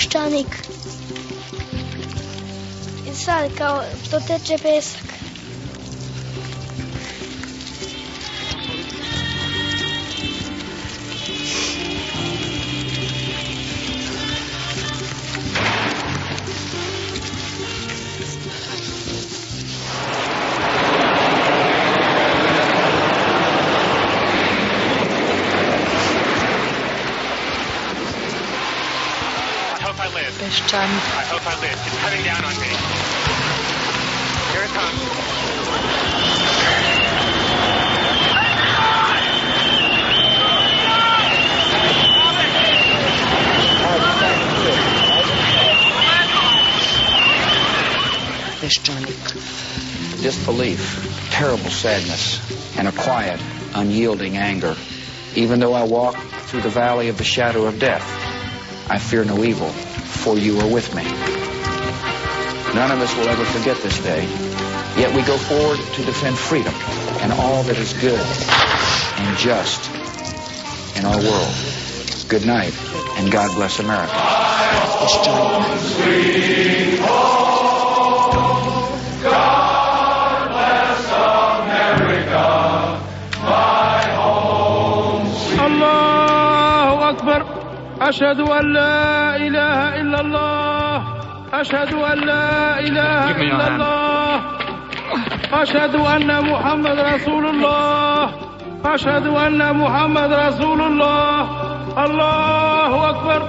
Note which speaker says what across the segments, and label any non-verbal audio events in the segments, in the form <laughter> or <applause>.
Speaker 1: peščanik. I sad kao što teče pesak.
Speaker 2: Even though I walk through the valley of the shadow of death, I fear no evil, for you are with me. None of us will ever forget this day, yet we go forward to defend freedom and all that is good and just in our world. Good night, and God bless America.
Speaker 3: أشهد أن لا إله إلا الله. أشهد أن لا إله إلا الله. أشهد أن محمد رسول الله. أشهد أن محمد رسول الله. الله أكبر.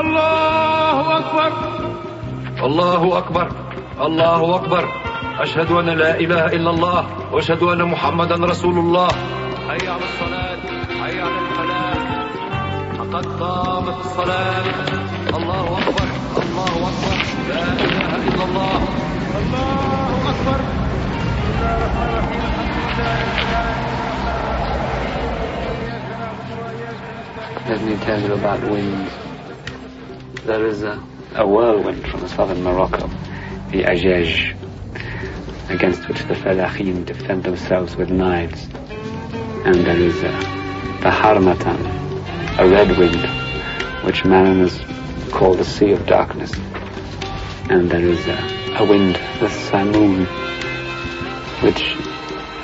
Speaker 3: الله أكبر.
Speaker 4: الله أكبر. الله أكبر. أشهد أن لا إله إلا الله. وأشهد أن محمدا رسول الله. لقد قامت الصلاة الله أكبر الله أكبر لا إله إلا الله
Speaker 3: الله أكبر
Speaker 5: Let me tell you about winds. There is a, a whirlwind from southern Morocco, the Ajej, against which the Falahim defend themselves with knives. And there is a, the Harmatan, a red wind, which mariners call the Sea of Darkness. And there is a, a wind, the Simoon, which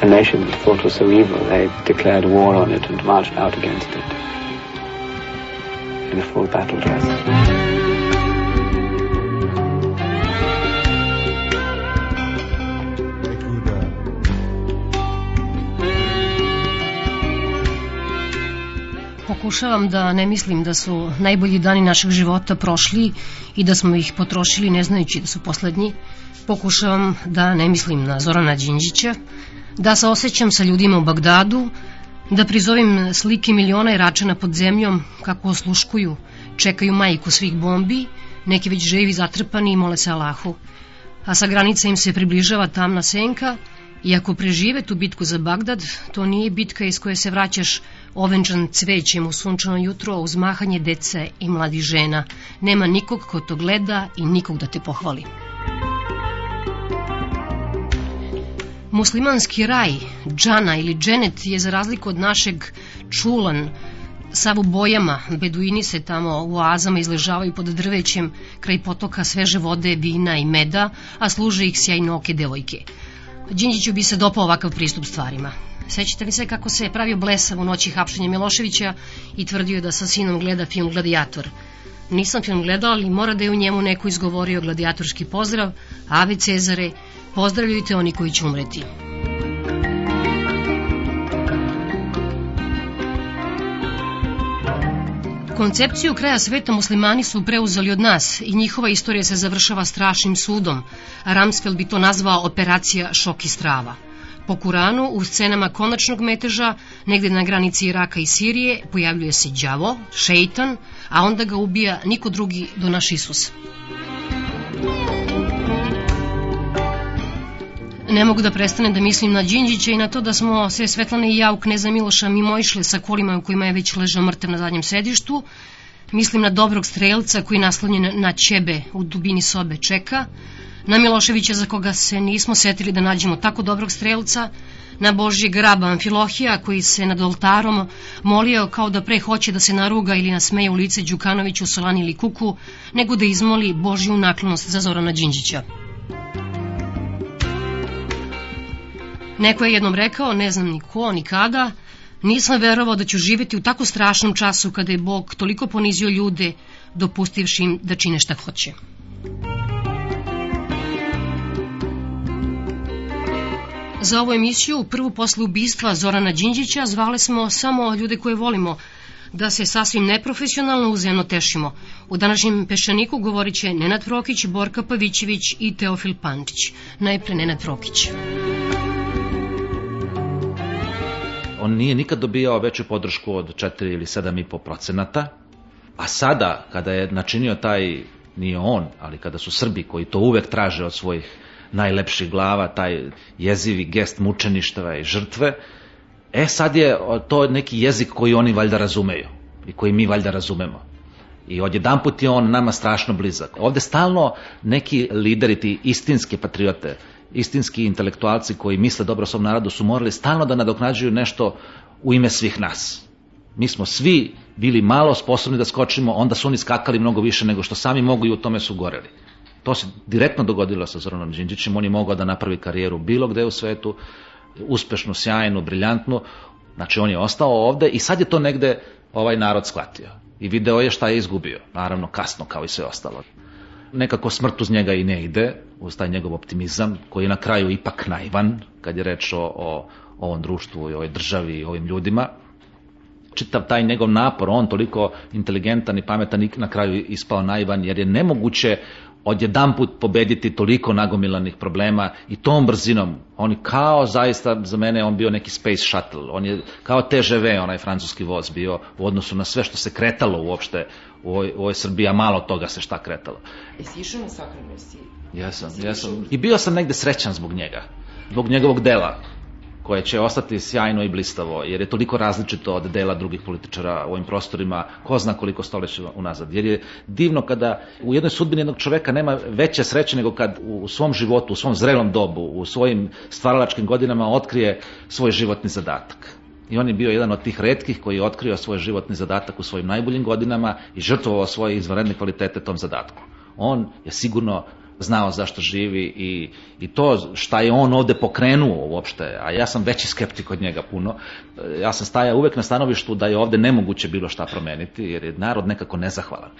Speaker 5: a nation that thought was so evil, they declared war on it and marched out against it in a full battle dress.
Speaker 6: Pokušavam da ne mislim da su najbolji dani našeg života prošli i da smo ih potrošili ne znajući da su poslednji. Pokušavam da ne mislim na Zorana Đinđića, da se osjećam sa ljudima u Bagdadu, da prizovim slike miliona Iračana pod zemljom kako osluškuju, čekaju majku svih bombi, neki već živi zatrpani i mole se Allahu. A sa granica im se približava tamna senka i ako prežive tu bitku za Bagdad, to nije bitka iz koje se vraćaš ovenčan cvećem u sunčano jutro uz mahanje dece i mladih žena. Nema nikog ko to gleda i nikog da te pohvali. Muslimanski raj, džana ili dženet je za razliku od našeg čulan, sav u bojama, beduini se tamo u oazama izležavaju pod drvećem kraj potoka sveže vode, vina i meda, a služe ih sjajno oke devojke. Đinđiću bi se dopao ovakav pristup stvarima. Sećate li se kako se je pravio blesav u noći hapšenja Miloševića i tvrdio da sa sinom gleda film Gladijator? Nisam film gledao, ali mora da je u njemu neko izgovorio gladijatorski pozdrav, Ave Cezare, pozdravljujte oni koji će umreti. Koncepciju kraja sveta muslimani su preuzeli od nas i njihova istorija se završava strašnim sudom, Ramsfeld bi to nazvao operacija šok i strava. Po Kuranu, u scenama konačnog meteža, negde na granici Iraka i Sirije, pojavljuje se đavo, šeitan, a onda ga ubija niko drugi do naš Isus. Ne mogu da prestanem da mislim na Đinđića i na to da smo sve Svetlane i ja u Kneza Miloša mimo išli sa kolima u kojima je već ležao mrtav na zadnjem sedištu. Mislim na dobrog strelca koji naslonjen na ćebe u dubini sobe čeka, na Miloševića za koga se nismo setili da nađemo tako dobrog strelca, na Božji grab Amfilohija koji se nad oltarom molio kao da pre hoće da se naruga ili nasmeje u lice Đukanoviću, Solani ili Kuku, nego da izmoli Božju naklonost za Zorana Đinđića. Neko je jednom rekao, ne znam ni ko, ni kada, nisam verovao da ću živeti u tako strašnom času kada je Bog toliko ponizio ljude, dopustivši im da čine šta hoće. Za ovu emisiju, prvu posle ubistva Zorana Đinđića, zvali smo samo ljude koje volimo, da se sasvim neprofesionalno uzemno tešimo. U današnjem peščaniku govorit će Nenad Prokić, Borka Pavićević i Teofil Pančić. Najpre Nenad Prokić.
Speaker 7: On nije nikad dobijao veću podršku od 4 ili 7,5 procenata, a sada, kada je načinio taj, nije on, ali kada su Srbi koji to uvek traže od svojih najlepših glava, taj jezivi gest mučeništva i žrtve, e sad je to neki jezik koji oni valjda razumeju i koji mi valjda razumemo. I odjedan put je on nama strašno blizak. Ovde stalno neki lideri, ti istinske patriote, istinski intelektualci koji misle dobro svom narodu su morali stalno da nadoknađuju nešto u ime svih nas. Mi smo svi bili malo sposobni da skočimo, onda su oni skakali mnogo više nego što sami mogu i u tome su goreli. To se direktno dogodilo sa Zoranom Đinđićem, on je mogao da napravi karijeru bilo gde u svetu, uspešnu, sjajnu, briljantnu, znači on je ostao ovde i sad je to negde ovaj narod shvatio. I video je šta je izgubio, naravno kasno kao i sve ostalo. Nekako smrt uz njega i ne ide, uz taj njegov optimizam, koji je na kraju ipak naivan, kad je reč o, o ovom društvu i ovoj državi i ovim ljudima. Čitav taj njegov napor, on toliko inteligentan i pametan na kraju ispao naivan, jer je nemoguće odjedan put pobediti toliko nagomilanih problema i tom brzinom. On kao zaista, za mene, on bio neki space shuttle. On je kao TGV, onaj francuski voz bio u odnosu na sve što se kretalo uopšte u ovoj, u ovoj Srbiji, a malo toga se šta kretalo.
Speaker 8: Jesi išao na sakrame? Jesi...
Speaker 7: Jesam, jesam. I bio sam negde srećan zbog njega. Zbog njegovog dela koje će ostati sjajno i blistavo, jer je toliko različito od dela drugih političara u ovim prostorima, ko zna koliko stoleća unazad. Jer je divno kada u jednoj sudbini jednog čoveka nema veće sreće nego kad u svom životu, u svom zrelom dobu, u svojim stvaralačkim godinama otkrije svoj životni zadatak. I on je bio jedan od tih redkih koji je otkrio svoj životni zadatak u svojim najboljim godinama i žrtvovao svoje izvanredne kvalitete tom zadatku. On je sigurno znao zašto živi i, i to šta je on ovde pokrenuo uopšte, a ja sam veći skeptik od njega puno, ja sam stajao uvek na stanovištu da je ovde nemoguće bilo šta promeniti, jer je narod nekako nezahvalan.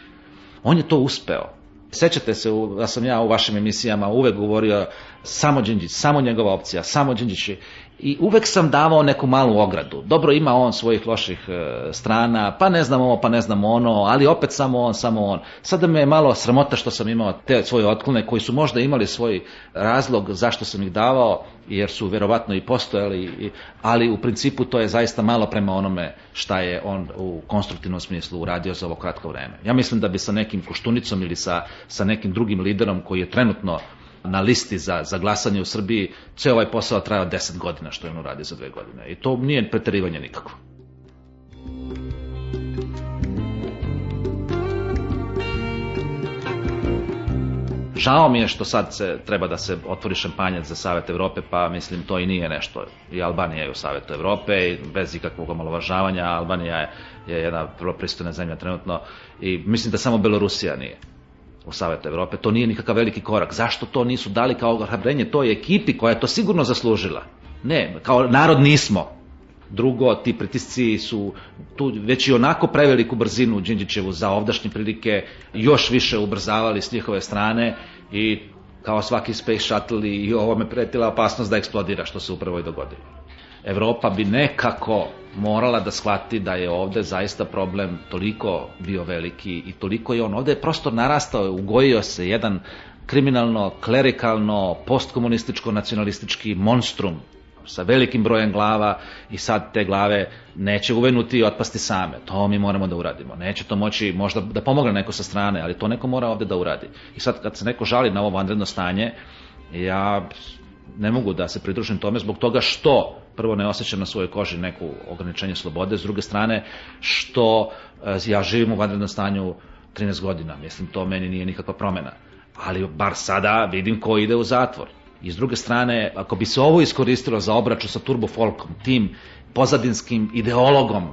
Speaker 7: On je to uspeo. Sećate se da sam ja u vašim emisijama uvek govorio samo Đinđić, samo njegova opcija, samo Đinđić i uvek sam davao neku malu ogradu. Dobro, ima on svojih loših e, strana, pa ne znam ovo, pa ne znam ono, ali opet samo on, samo on. Sada me je malo sramota što sam imao te svoje otklone koji su možda imali svoj razlog zašto sam ih davao, jer su verovatno i postojali, ali u principu to je zaista malo prema onome šta je on u konstruktivnom smislu uradio za ovo kratko vreme. Ja mislim da bi sa nekim Koštunicom ili sa, sa nekim drugim liderom koji je trenutno na listi za, za glasanje u Srbiji, ceo ovaj posao trajao 10 godina što je on uradio za dve godine. I to nije preterivanje nikako. Žao mi je što sad se treba da se otvori šampanjac za Savet Evrope, pa mislim to i nije nešto. I Albanija je u Savetu Evrope i bez ikakvog omalovažavanja. Albanija je, je jedna vrlo pristojna zemlja trenutno i mislim da samo Belorusija nije u Savetu Evrope. To nije nikakav veliki korak. Zašto to nisu dali kao ohrabrenje toj ekipi koja je to sigurno zaslužila? Ne, kao narod nismo. Drugo, ti pritisci su tu već i onako preveliku brzinu Đinđićevu za ovdašnje prilike još više ubrzavali s njihove strane i kao svaki space shuttle i ovo me pretila opasnost da eksplodira, što se upravo i dogodilo. Evropa bi nekako morala da shvati da je ovde zaista problem toliko bio veliki i toliko je on ovde je prosto narastao, ugojio se jedan kriminalno, klerikalno, postkomunističko, nacionalistički monstrum sa velikim brojem glava i sad te glave neće uvenuti i otpasti same. To mi moramo da uradimo. Neće to moći možda da pomogne neko sa strane, ali to neko mora ovde da uradi. I sad kad se neko žali na ovo vanredno stanje, ja ne mogu da se pridružim tome zbog toga što prvo ne osjećam na svojoj koži neku ograničenje slobode, s druge strane što e, ja živim u vanrednom stanju 13 godina, mislim to meni nije nikakva promena. Ali bar sada vidim ko ide u zatvor. I s druge strane, ako bi se ovo iskoristilo za obraču sa Turbo Folkom, tim pozadinskim ideologom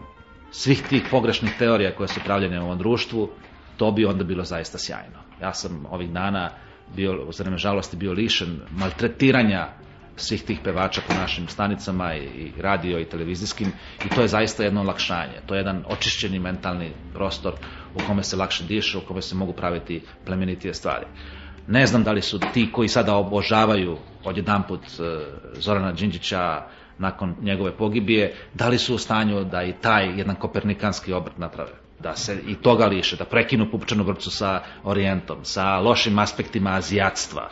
Speaker 7: svih tih pogrešnih teorija koje su pravljene u ovom društvu, to bi onda bilo zaista sjajno. Ja sam ovih dana bio, vreme žalosti, bio lišen maltretiranja svih tih pevača po našim stanicama i, i radio i televizijskim i to je zaista jedno olakšanje. To je jedan očišćeni mentalni prostor u kome se lakše diše, u kome se mogu praviti plemenitije stvari. Ne znam da li su ti koji sada obožavaju odjedanput e, Zorana Đinđića nakon njegove pogibije, da li su u stanju da i taj jedan kopernikanski obrt naprave da se i toga liše, da prekinu pupčanu vrpcu sa orijentom, sa lošim aspektima azijatstva,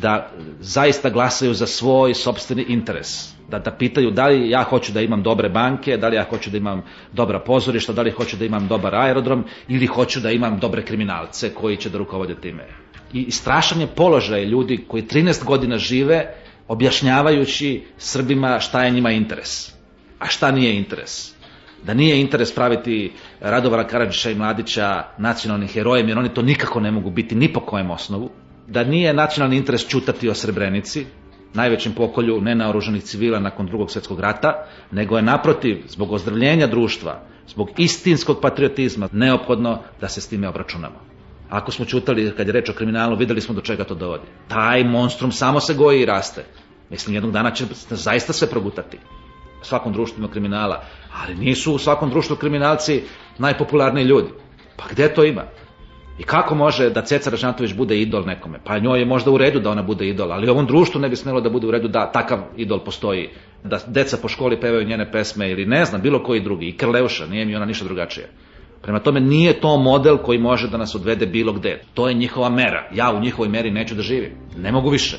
Speaker 7: da zaista glasaju za svoj sobstveni interes, da, da pitaju da li ja hoću da imam dobre banke, da li ja hoću da imam dobra pozorišta, da li hoću da imam dobar aerodrom ili hoću da imam dobre kriminalce koji će da rukovode time. I strašan je položaj ljudi koji 13 godina žive objašnjavajući Srbima šta je njima interes, a šta nije interes da nije interes praviti Radovara Karadžića i Mladića nacionalnim herojem, jer oni to nikako ne mogu biti ni po kojem osnovu, da nije nacionalni interes čutati o Srebrenici, najvećem pokolju nenaoruženih civila nakon drugog svjetskog rata, nego je naprotiv, zbog ozdravljenja društva, zbog istinskog patriotizma, neophodno da se s time obračunamo. Ako smo čutali kad je reč o kriminalu, videli smo do čega to dovodi. Taj monstrum samo se goji i raste. Mislim, jednog dana će zaista sve progutati. Svakom društvu ima kriminala, ali nisu u svakom društvu kriminalci najpopularniji ljudi. Pa gde to ima? I kako može da Ceca Ražnatović bude idol nekome? Pa njoj je možda u redu da ona bude idol, ali ovom društvu ne bi smelo da bude u redu da takav idol postoji. Da deca po školi pevaju njene pesme ili ne znam, bilo koji drugi. I Krleuša, nije mi ona ništa drugačija. Prema tome nije to model koji može da nas odvede bilo gde. To je njihova mera. Ja u njihovoj meri neću da živim. Ne mogu više.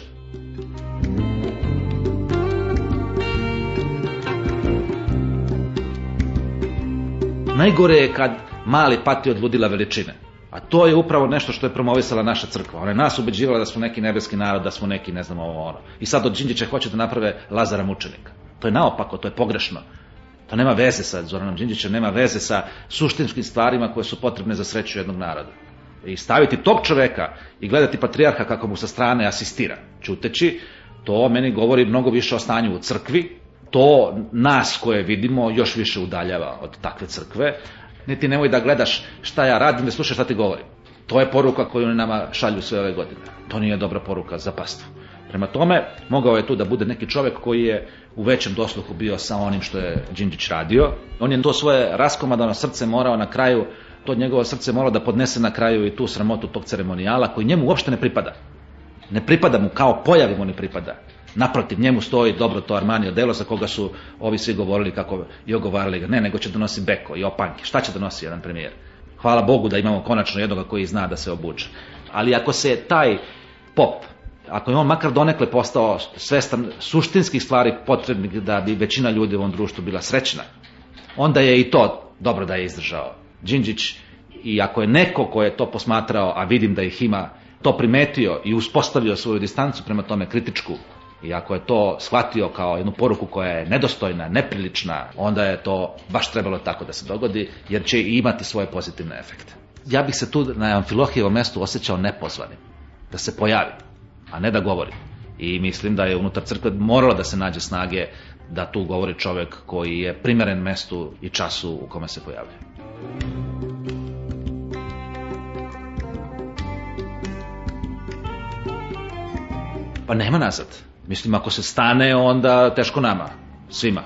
Speaker 7: Najgore je kad mali pati od ludila veličine. A to je upravo nešto što je promovisala naša crkva. Ona je nas ubeđivala da smo neki nebeski narod, da smo neki ne znam ovo ono. I sad od Đinđića hoće da naprave Lazara mučenika. To je naopako, to je pogrešno. To nema veze sa Zoranom Đinđićem, nema veze sa suštinskim stvarima koje su potrebne za sreću jednog naroda. I staviti tog čoveka i gledati patrijarha kako mu sa strane asistira, čuteći, to meni govori mnogo više o stanju u crkvi, to nas koje vidimo još više udaljava od takve crkve, niti nemoj da gledaš šta ja radim, da slušaš šta ti govorim. To je poruka koju oni nama šalju sve ove godine. To nije dobra poruka za pastvu. Prema tome, mogao je tu da bude neki čovek koji je u većem dosluhu bio sa onim što je Đinđić radio. On je to svoje raskomadano srce morao na kraju, to njegovo srce moralo da podnese na kraju i tu sramotu tog ceremonijala koji njemu uopšte ne pripada. Ne pripada mu, kao pojavi mu ne pripada. Naprotiv, njemu stoji dobro to Armanio delo za koga su ovi svi govorili kako i ogovarali ga. Ne, nego će donosi beko i opanke. Šta će donosi jedan premijer? Hvala Bogu da imamo konačno jednoga koji zna da se obuče. Ali ako se taj pop, ako je on makar donekle postao svestan suštinskih stvari potrebnih da bi većina ljudi u ovom društvu bila srećna, onda je i to dobro da je izdržao. Đinđić, i ako je neko ko je to posmatrao, a vidim da ih ima, to primetio i uspostavio svoju distancu prema tome kritičku, I ako je to shvatio kao jednu poruku koja je nedostojna, neprilična, onda je to baš trebalo tako da se dogodi, jer će imati svoje pozitivne efekte. Ja bih se tu na Amfilohijevom mestu osjećao nepozvanim, da se pojavi, a ne da govori. I mislim da je unutar crkve moralo da se nađe snage da tu govori čovek koji je primeren mestu i času u kome se pojavlja. Pa nema nazad. Mislim, ako se stane, onda teško nama, svima.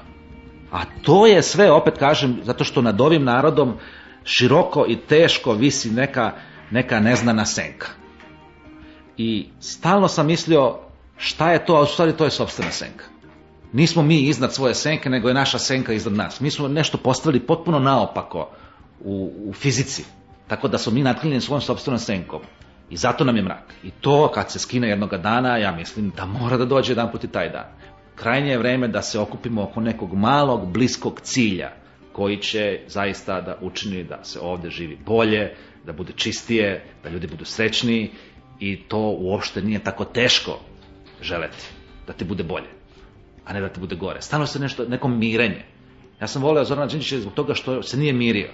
Speaker 7: A to je sve, opet kažem, zato što nad ovim narodom široko i teško visi neka, neka neznana senka. I stalno sam mislio šta je to, a u stvari to je sobstvena senka. Nismo mi iznad svoje senke, nego je naša senka iznad nas. Mi smo nešto postavili potpuno naopako u, u fizici. Tako da smo mi natklinjeni svojom sobstvenom senkom. I zato nam je mrak. I to kad se skine jednoga dana, ja mislim da mora da dođe jedan put i taj dan. Krajnje je vreme da se okupimo oko nekog malog, bliskog cilja koji će zaista da učini da se ovde živi bolje, da bude čistije, da ljudi budu srećniji i to uopšte nije tako teško želeti, da ti bude bolje, a ne da ti bude gore. Stano se nešto, neko mirenje. Ja sam voleo Zorana Đinđića zbog toga što se nije mirio.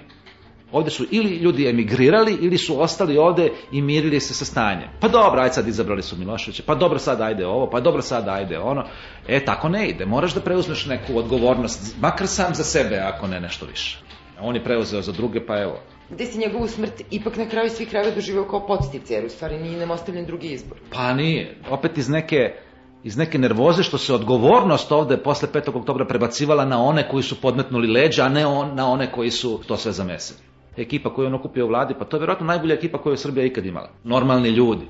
Speaker 7: Ovde su ili ljudi emigrirali ili su ostali ovde i mirili se sa stanjem. Pa dobro, ajde sad izabrali su Miloševića, pa dobro sad ajde ovo, pa dobro sad ajde ono. E, tako ne ide. Moraš da preuzmeš neku odgovornost, makar sam za sebe, ako ne nešto više. On je preuzeo za druge, pa evo.
Speaker 8: Gde si njegovu smrt ipak na kraju svih krajeva doživeo kao podsticaj, jer u stvari nije nam ostavljen drugi izbor.
Speaker 7: Pa nije. Opet iz neke iz neke nervoze što se odgovornost ovde posle 5. oktobra prebacivala na one koji su podmetnuli leđa, a ne on, na one koji su to sve zamesili. Ekipa koju on okupio u vladi, pa to je verovatno najbolja ekipa koju je Srbija ikad imala. Normalni ljudi,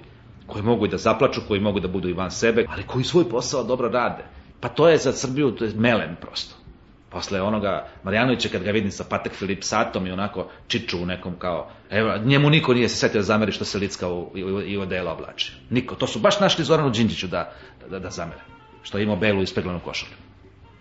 Speaker 7: koji mogu i da zaplaču, koji mogu da budu i van sebe, ali koji svoj posao dobro rade. Pa to je za Srbiju to je melem prosto. Posle onoga Marjanovića kad ga vidim sa Patek Filip Satom i onako čiču u nekom kao, evo, njemu niko nije se setio da zameri što se Licka u, i, i odela oblači. Niko. To su baš našli Zoranu Đinđiću da, da, da zamere. Što ima belu ispeglanu košulju.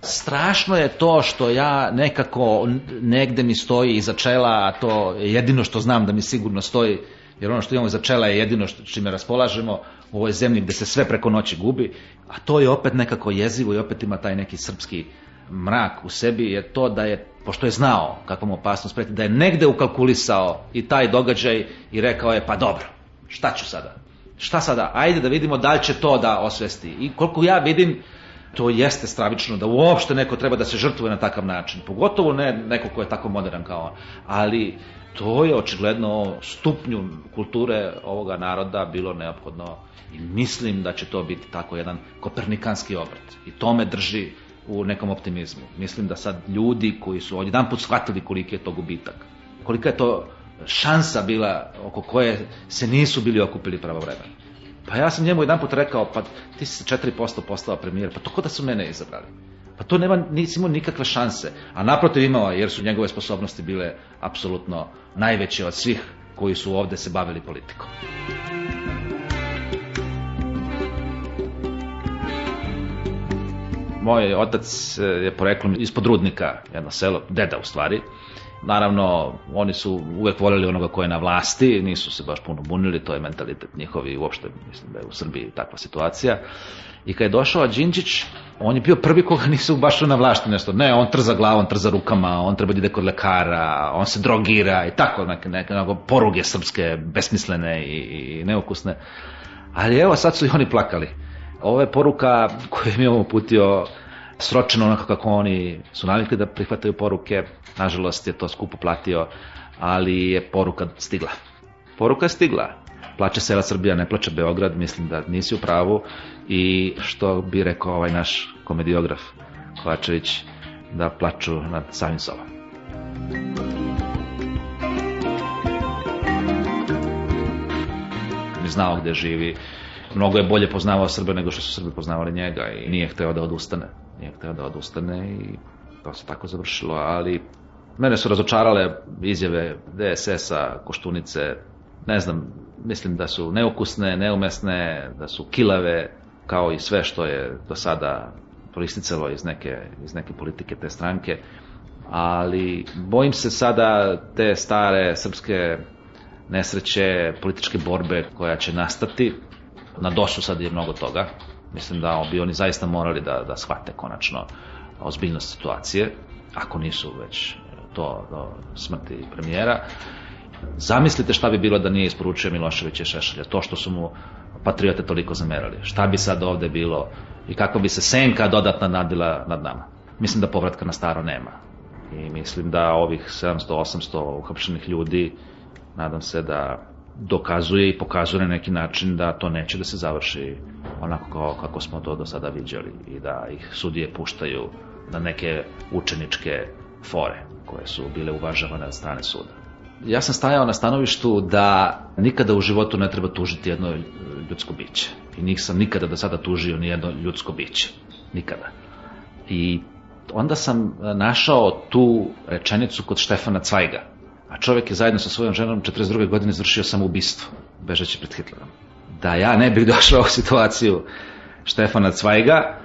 Speaker 7: Strašno je to što ja nekako negde mi stoji iza čela, a to je jedino što znam da mi sigurno stoji, jer ono što imamo iza čela je jedino što, čime raspolažemo u ovoj zemlji gde se sve preko noći gubi, a to je opet nekako jezivo i opet ima taj neki srpski mrak u sebi je to da je, pošto je znao kakvom opasnost preti, da je negde ukalkulisao i taj događaj i rekao je pa dobro, šta ću sada? Šta sada? Ajde da vidimo da li će to da osvesti. I koliko ja vidim, to jeste stravično da uopšte neko treba da se žrtvuje na takav način. Pogotovo ne neko ko je tako modern kao on. Ali to je očigledno stupnju kulture ovoga naroda bilo neophodno i mislim da će to biti tako jedan kopernikanski obrat. I to me drži u nekom optimizmu. Mislim da sad ljudi koji su jedan put shvatili koliki je to gubitak, kolika je to šansa bila oko koje se nisu bili okupili pravovremeno. Pa ja sam njemu jedan put rekao, pa ti si 4% postao premijer, pa to da su mene izabrali. Pa to nema, nisi imao nikakve šanse. A naprotiv imao, jer su njegove sposobnosti bile apsolutno najveće od svih koji su ovde se bavili politikom. Moj otac je poreklom ispod Rudnika, jedno selo, deda u stvari. Naravno, oni su uvek voljeli onoga ko je na vlasti, nisu se baš puno bunili, to je mentalitet njihovi, uopšte mislim da je u Srbiji takva situacija. I kad je došao Đinđić, on je bio prvi koga <laughs> nisu baš na vlasti nešto. Ne, on trza glavom, trza rukama, on treba da ide kod lekara, on se drogira i tako, neke, neke, neke poruge srpske, besmislene i, i neukusne. Ali evo, sad su i oni plakali. Ovo je poruka koju mi imamo uputio sročeno onako kako oni su navikli da prihvataju poruke. Nažalost je to skupo platio, ali je poruka stigla. Poruka stigla. Plače sela Srbija, ne plače Beograd, mislim da nisi u pravu i što bi rekao ovaj naš komediograf Kovačević, da plaču nad samim sobom. Znao gde živi, mnogo je bolje poznavao Srbe nego što su Srbi poznavali njega i nije hteo da odustane. Nije hteo da odustane i to se tako završilo, ali mene su razočarale izjave DSS-a, Koštunice, ne znam, mislim da su neukusne, neumesne, da su kilave, kao i sve što je do sada proisticalo iz neke, iz neke politike te stranke, ali bojim se sada te stare srpske nesreće, političke borbe koja će nastati, na došu sad je mnogo toga. Mislim da bi oni zaista morali da, da shvate konačno ozbiljnost situacije, ako nisu već to do smrti premijera. Zamislite šta bi bilo da nije isporučio Miloševića i Šešelja, to što su mu patriote toliko zamerali. Šta bi sad ovde bilo i kako bi se senka dodatna nadila nad nama. Mislim da povratka na staro nema. I mislim da ovih 700-800 uhapšenih ljudi, nadam se da dokazuje i pokazuje na neki način da to neće da se završi onako kako smo to do sada viđali i da ih sudije puštaju na neke učeničke fore koje su bile uvažavane od strane suda. Ja sam stajao na stanovištu da nikada u životu ne treba tužiti jedno ljudsko biće. I nisam nikada do sada tužio ni jedno ljudsko biće. Nikada. I onda sam našao tu rečenicu kod Štefana Cvajga, a čovjek je zajedno sa svojom ženom 42. godine izvršio samoubistvo, bežeći pred Hitlerom. Da ja ne bih došao u situaciju Štefana Cvajga,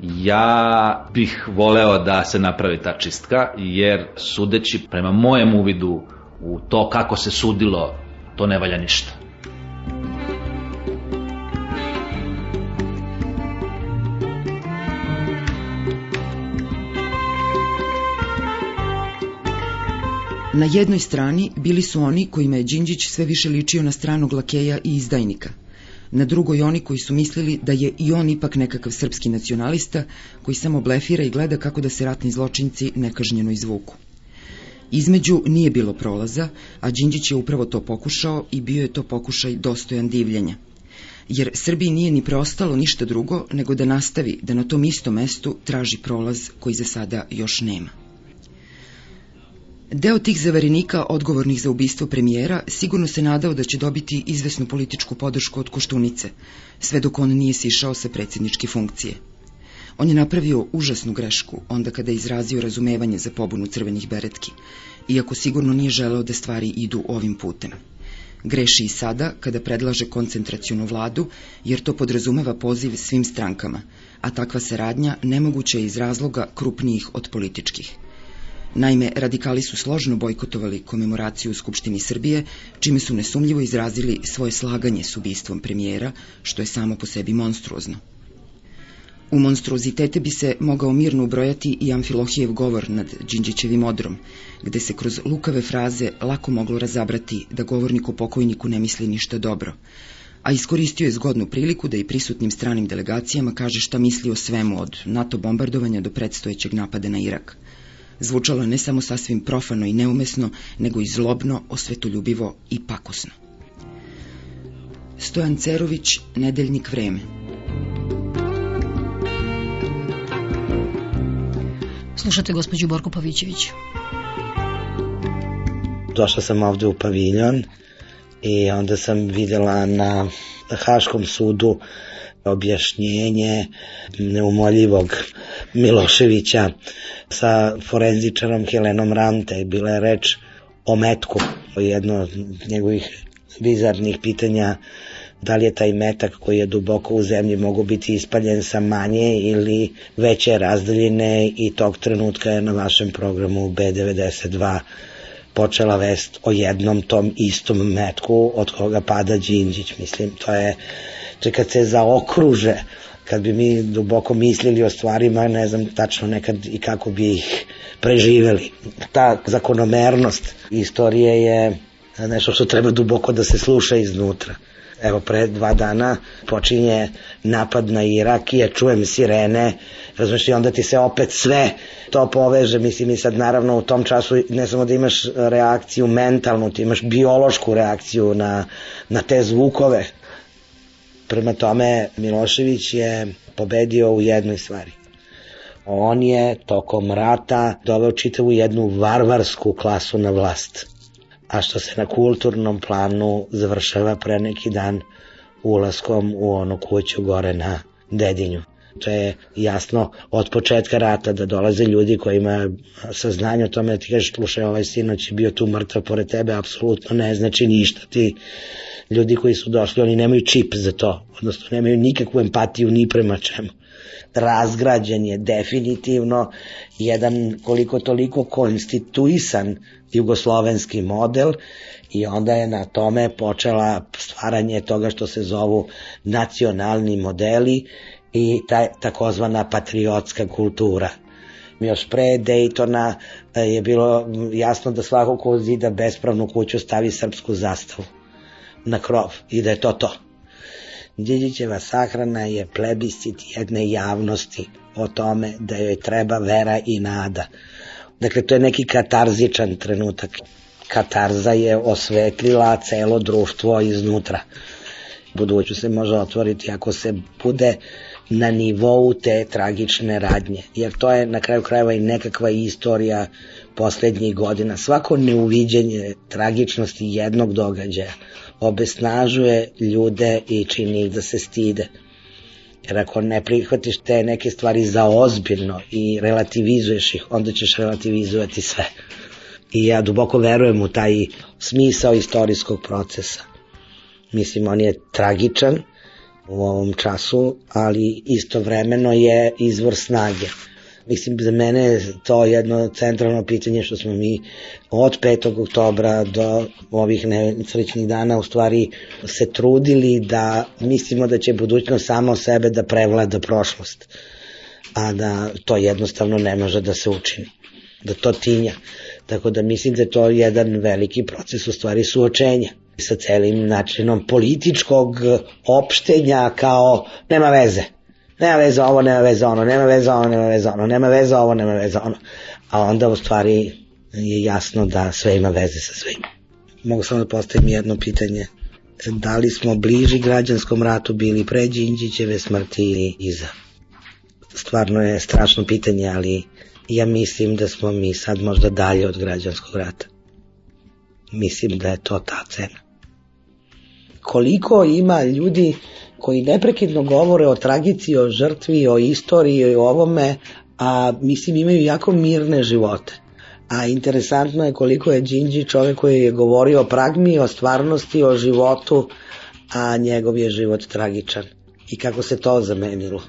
Speaker 7: ja bih voleo da se napravi ta čistka, jer sudeći prema mojem uvidu u to kako se sudilo, to ne valja ništa.
Speaker 8: Na jednoj strani bili su oni kojima je Đinđić sve više ličio na stranog lakeja i izdajnika. Na drugoj oni koji su mislili da je i on ipak nekakav srpski nacionalista koji samo blefira i gleda kako da se ratni zločinci nekažnjeno izvuku. Između nije bilo prolaza, a Đinđić je upravo to pokušao i bio je to pokušaj dostojan divljenja. Jer Srbiji nije ni preostalo ništa drugo nego da nastavi da na tom istom mestu traži prolaz koji za sada još nema. Deo tih zaverenika odgovornih za ubistvo premijera sigurno se nadao da će dobiti izvesnu političku podršku od Koštunice, sve dok on nije sišao sa predsjedničke funkcije. On je napravio užasnu grešku onda kada je izrazio razumevanje za pobunu crvenih beretki, iako sigurno nije želeo da stvari idu ovim putem. Greši i sada kada predlaže koncentracijonu vladu, jer to podrazumeva poziv svim strankama, a takva saradnja nemoguća je iz razloga krupnijih od političkih. Naime, radikali su složno bojkotovali komemoraciju u Skupštini Srbije, čime su nesumljivo izrazili svoje slaganje s ubistvom premijera, što je samo po sebi monstruozno. U monstruozitete bi se mogao mirno ubrojati i Amfilohijev govor nad Đinđićevim odrom, gde se kroz lukave fraze lako moglo razabrati da govornik o pokojniku ne misli ništa dobro, a iskoristio je zgodnu priliku da i prisutnim stranim delegacijama kaže šta misli o svemu od NATO bombardovanja do predstojećeg napada na Irak. Zvučalo je ne samo sasvim profano i neumesno, nego i zlobno, osvetoljubivo i pakosno. Stojan Cerović, Nedeljnik vreme.
Speaker 6: Slušate gospođu Borko Pavićević.
Speaker 9: Došla sam ovde u paviljon i onda sam videla na Haškom sudu objašnjenje neumoljivog Miloševića sa forenzičarom Helenom Rante. Bila je reč o metku, o jedno od njegovih bizarnih pitanja da li je taj metak koji je duboko u zemlji mogu biti ispaljen sa manje ili veće razdaljine i tog trenutka je na vašem programu B92 počela vest o jednom tom istom metku od koga pada Đinđić. Mislim, to je, če kad se zaokruže, kad bi mi duboko mislili o stvarima, ne znam tačno nekad i kako bi ih preživeli. Ta zakonomernost istorije je nešto što treba duboko da se sluša iznutra. Evo, pre dva dana počinje napad na Irak i ja čujem sirene, razumiješ, i onda ti se opet sve to poveže, mislim, i sad naravno u tom času ne samo da imaš reakciju mentalnu, ti imaš biološku reakciju na, na te zvukove. Prema tome, Milošević je pobedio u jednoj stvari. On je tokom rata doveo čitavu jednu varvarsku klasu na vlast a što se na kulturnom planu završava pre neki dan ulaskom u onu kuću gore na Dedinju. To je jasno od početka rata da dolaze ljudi koji ima saznanje o tome da ti kažeš slušaj ovaj sinoć je bio tu mrtav pored tebe, apsolutno ne znači ništa. Ti ljudi koji su došli, oni nemaju čip za to, odnosno nemaju nikakvu empatiju ni prema čemu razgrađen je definitivno jedan koliko toliko konstituisan jugoslovenski model i onda je na tome počela stvaranje toga što se zovu nacionalni modeli i ta, takozvana patriotska kultura. Još pre Daytona e, je bilo jasno da svako ko zida bespravnu kuću stavi srpsku zastavu na krov i da je to to. Đinđićeva sahrana je plebiscit jedne javnosti o tome da joj treba vera i nada. Dakle, to je neki katarzičan trenutak. Katarza je osvetlila celo društvo iznutra. Buduću se može otvoriti ako se bude na nivou te tragične radnje. Jer to je na kraju krajeva i nekakva istorija poslednjih godina. Svako neuviđenje tragičnosti jednog događaja obesnažuje ljude i čini ih da se stide. Jer ako ne prihvatiš te neke stvari za ozbiljno i relativizuješ ih, onda ćeš relativizovati sve. I ja duboko verujem u taj smisao istorijskog procesa. Mislim, on je tragičan u ovom času, ali istovremeno je izvor snage. Mislim, za mene je to jedno centralno pitanje što smo mi od 5. oktobra do ovih nesrećnih dana u stvari se trudili da mislimo da će budućnost samo sebe da prevlada prošlost, a da to jednostavno ne može da se učini, da to tinja. Tako da mislim da je to jedan veliki proces u stvari suočenja sa celim načinom političkog opštenja kao nema veze. Nema veze ovo, nema veze ono, nema veze ovo, nema veze ono, nema veze ovo, nema veze ono. A onda u stvari je jasno da sve ima veze sa svim. Mogu samo da postavim jedno pitanje. Da li smo bliži građanskom ratu bili pre Đinđićeve smrti ili iza? Stvarno je strašno pitanje, ali ja mislim da smo mi sad možda dalje od građanskog rata. Mislim da je to ta cena. Koliko ima ljudi koji neprekidno govore o tragici, o žrtvi, o istoriji, o ovome, a mislim imaju jako mirne živote. A interesantno je koliko je Đinđi čovek koji je govorio o pragmi, o stvarnosti, o životu, a njegov je život tragičan. I kako se to zamenilo.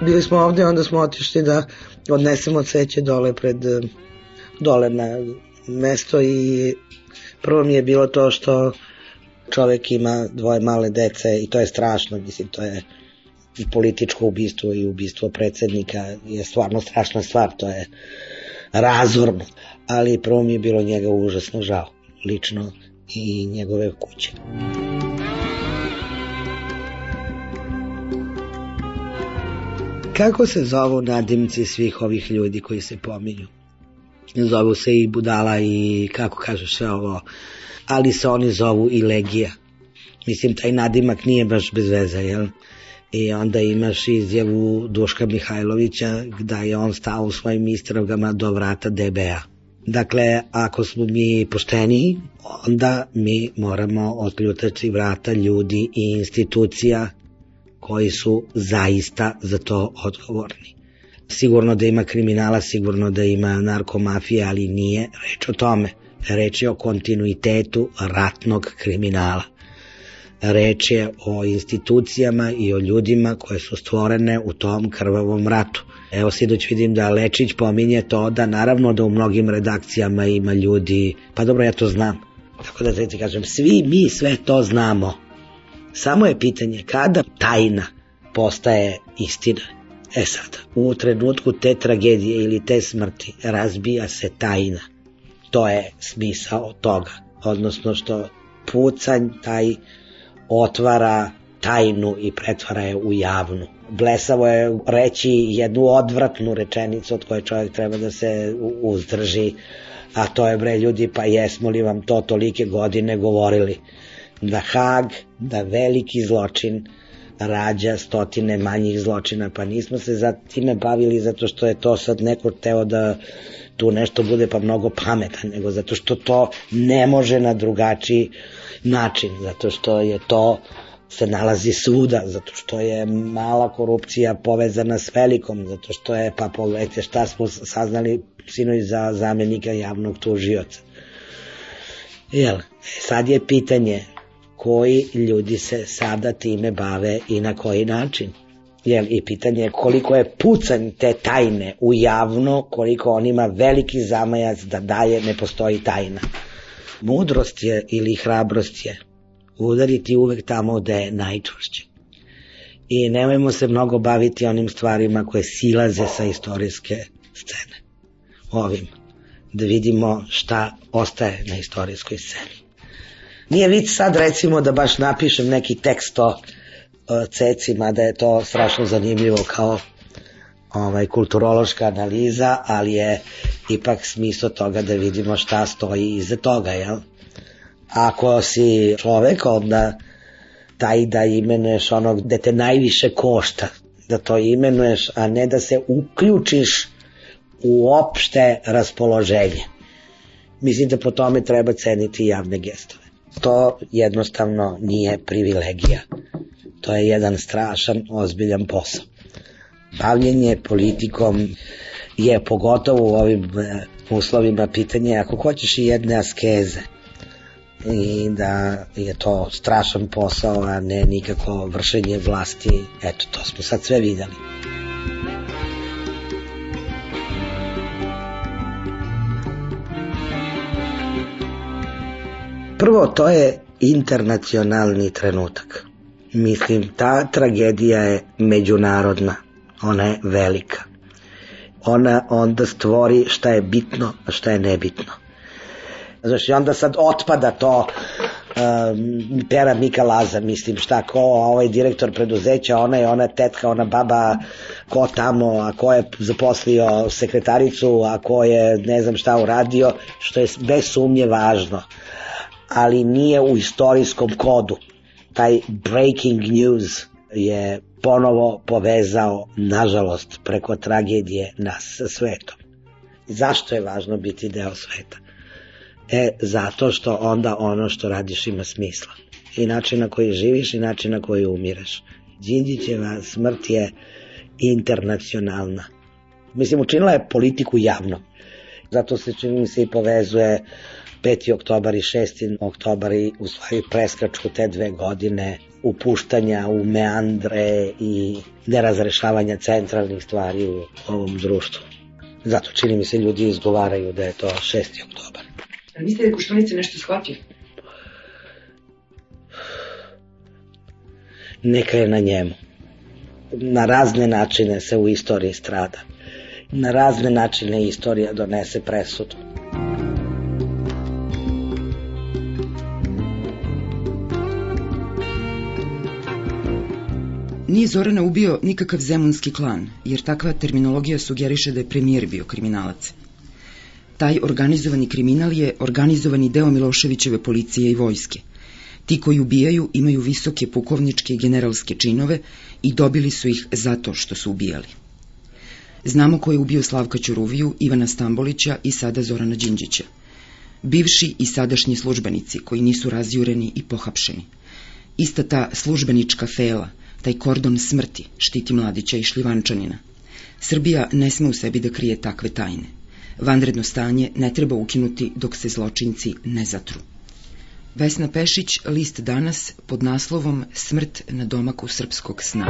Speaker 9: Bili smo ovde, onda smo otišli da odnesemo cveće dole pred dole na mesto i prvo mi je bilo to što čovek ima dvoje male dece i to je strašno, mislim, to je i političko ubistvo i ubistvo predsednika je stvarno strašna stvar, to je razvorno, ali prvo mi je bilo njega užasno žao, lično i njegove kuće. Kako se zovu nadimci svih ovih ljudi koji se pominju? Zovu se i budala i kako kažeš sve ovo, ali se oni zovu i legija. Mislim, taj nadimak nije baš bez veze, jel? I onda imaš izjavu Duška Mihajlovića da je on stao u svojim istragama do vrata DBA. Dakle, ako smo mi pošteniji, onda mi moramo otključati vrata ljudi i institucija koji su zaista za to odgovorni. Sigurno da ima kriminala, sigurno da ima narkomafije, ali nije reč o tome. Reč je o kontinuitetu ratnog kriminala. Reč je o institucijama i o ljudima koje su stvorene u tom krvavom ratu. Evo sidoć vidim da Lečić pominje to da naravno da u mnogim redakcijama ima ljudi, pa dobro ja to znam. Tako da ti kažem, svi mi sve to znamo. Samo je pitanje kada tajna postaje istina. E sad, u trenutku te tragedije ili te smrti razbija se tajna. To je smisao toga. Odnosno što pucanj taj otvara tajnu i pretvara je u javnu. Blesavo je reći jednu odvratnu rečenicu od koje čovjek treba da se uzdrži, a to je bre ljudi pa jesmo li vam to tolike godine govorili da Hag, da veliki zločin rađa stotine manjih zločina, pa nismo se za time bavili zato što je to sad neko teo da tu nešto bude pa mnogo pametan, nego zato što to ne može na drugačiji način, zato što je to se nalazi svuda, zato što je mala korupcija povezana s velikom, zato što je, pa pogledajte šta smo saznali sinoć za zamjenika javnog tužioca. Jel, sad je pitanje koji ljudi se sada time bave i na koji način. Jel, I pitanje je koliko je pucanj te tajne u javno, koliko on ima veliki zamajac da dalje ne postoji tajna. Mudrost je ili hrabrost je udariti uvek tamo gde je najčvršće. I nemojmo se mnogo baviti onim stvarima koje silaze sa istorijske scene. Ovim. Da vidimo šta ostaje na istorijskoj sceni. Nije vid sad recimo da baš napišem neki tekst o cecima, da je to strašno zanimljivo kao ovaj, kulturološka analiza, ali je ipak smislo toga da vidimo šta stoji iza toga, jel? Ako si čovek, onda taj da imenuješ onog gde te najviše košta, da to imenuješ, a ne da se uključiš u opšte raspoloženje. Mislim da po tome treba ceniti javne gestove. To jednostavno nije privilegija. To je jedan strašan, ozbiljan posao. Bavljenje politikom je pogotovo u ovim e, uslovima pitanje ako hoćeš i jedne askeze i da je to strašan posao, a ne nikako vršenje vlasti. Eto, to smo sad sve videli. Prvo, to je internacionalni trenutak. Mislim, ta tragedija je međunarodna, ona je velika. Ona onda stvori šta je bitno, a šta je nebitno. Znaš, i onda sad otpada to um, pera Mika Laza, mislim, šta, ko ovaj direktor preduzeća, ona je ona tetka, ona baba, ko tamo, a ko je zaposlio sekretaricu, a ko je ne znam šta uradio, što je bez sumnje važno, ali nije u istorijskom kodu. Taj breaking news je ponovo povezao, nažalost, preko tragedije nas sa svetom. Zašto je važno biti deo sveta? E, zato što onda ono što radiš ima smisla. I način na koji živiš i način na koji umireš. Đinđićeva smrt je internacionalna. Mislim, učinila je politiku javno. Zato se čini mi se i povezuje 5. oktobar i 6. oktobar i u stvari preskaču te dve godine upuštanja u meandre i nerazrešavanja centralnih stvari u ovom društvu. Zato čini mi se ljudi izgovaraju da je to 6. oktobar.
Speaker 8: A mislite da Koštunica nešto shvatio?
Speaker 9: Neka je na njemu. Na razne načine se u istoriji strada. Na razne načine istorija donese presudu.
Speaker 8: Nije Zorana ubio nikakav zemunski klan, jer takva terminologija sugeriše da je premijer bio kriminalac. Taj organizovani kriminal je organizovani deo Miloševićeve policije i vojske. Ti koji ubijaju imaju visoke pukovničke i generalske činove i dobili su ih zato što su ubijali. Znamo ko je ubio Slavka Ćuruviju, Ivana Stambolića i sada Zorana Đinđića. Bivši i sadašnji službenici koji nisu razjureni i pohapšeni. Ista ta službenička fela, taj kordon smrti, štiti mladića i šljivančanina. Srbija ne sme u sebi da krije takve tajne. Vanredno stanje ne treba ukinuti dok se zločinci ne zatru. Vesna Pešić, list danas pod naslovom Smrt na domaku srpskog sna.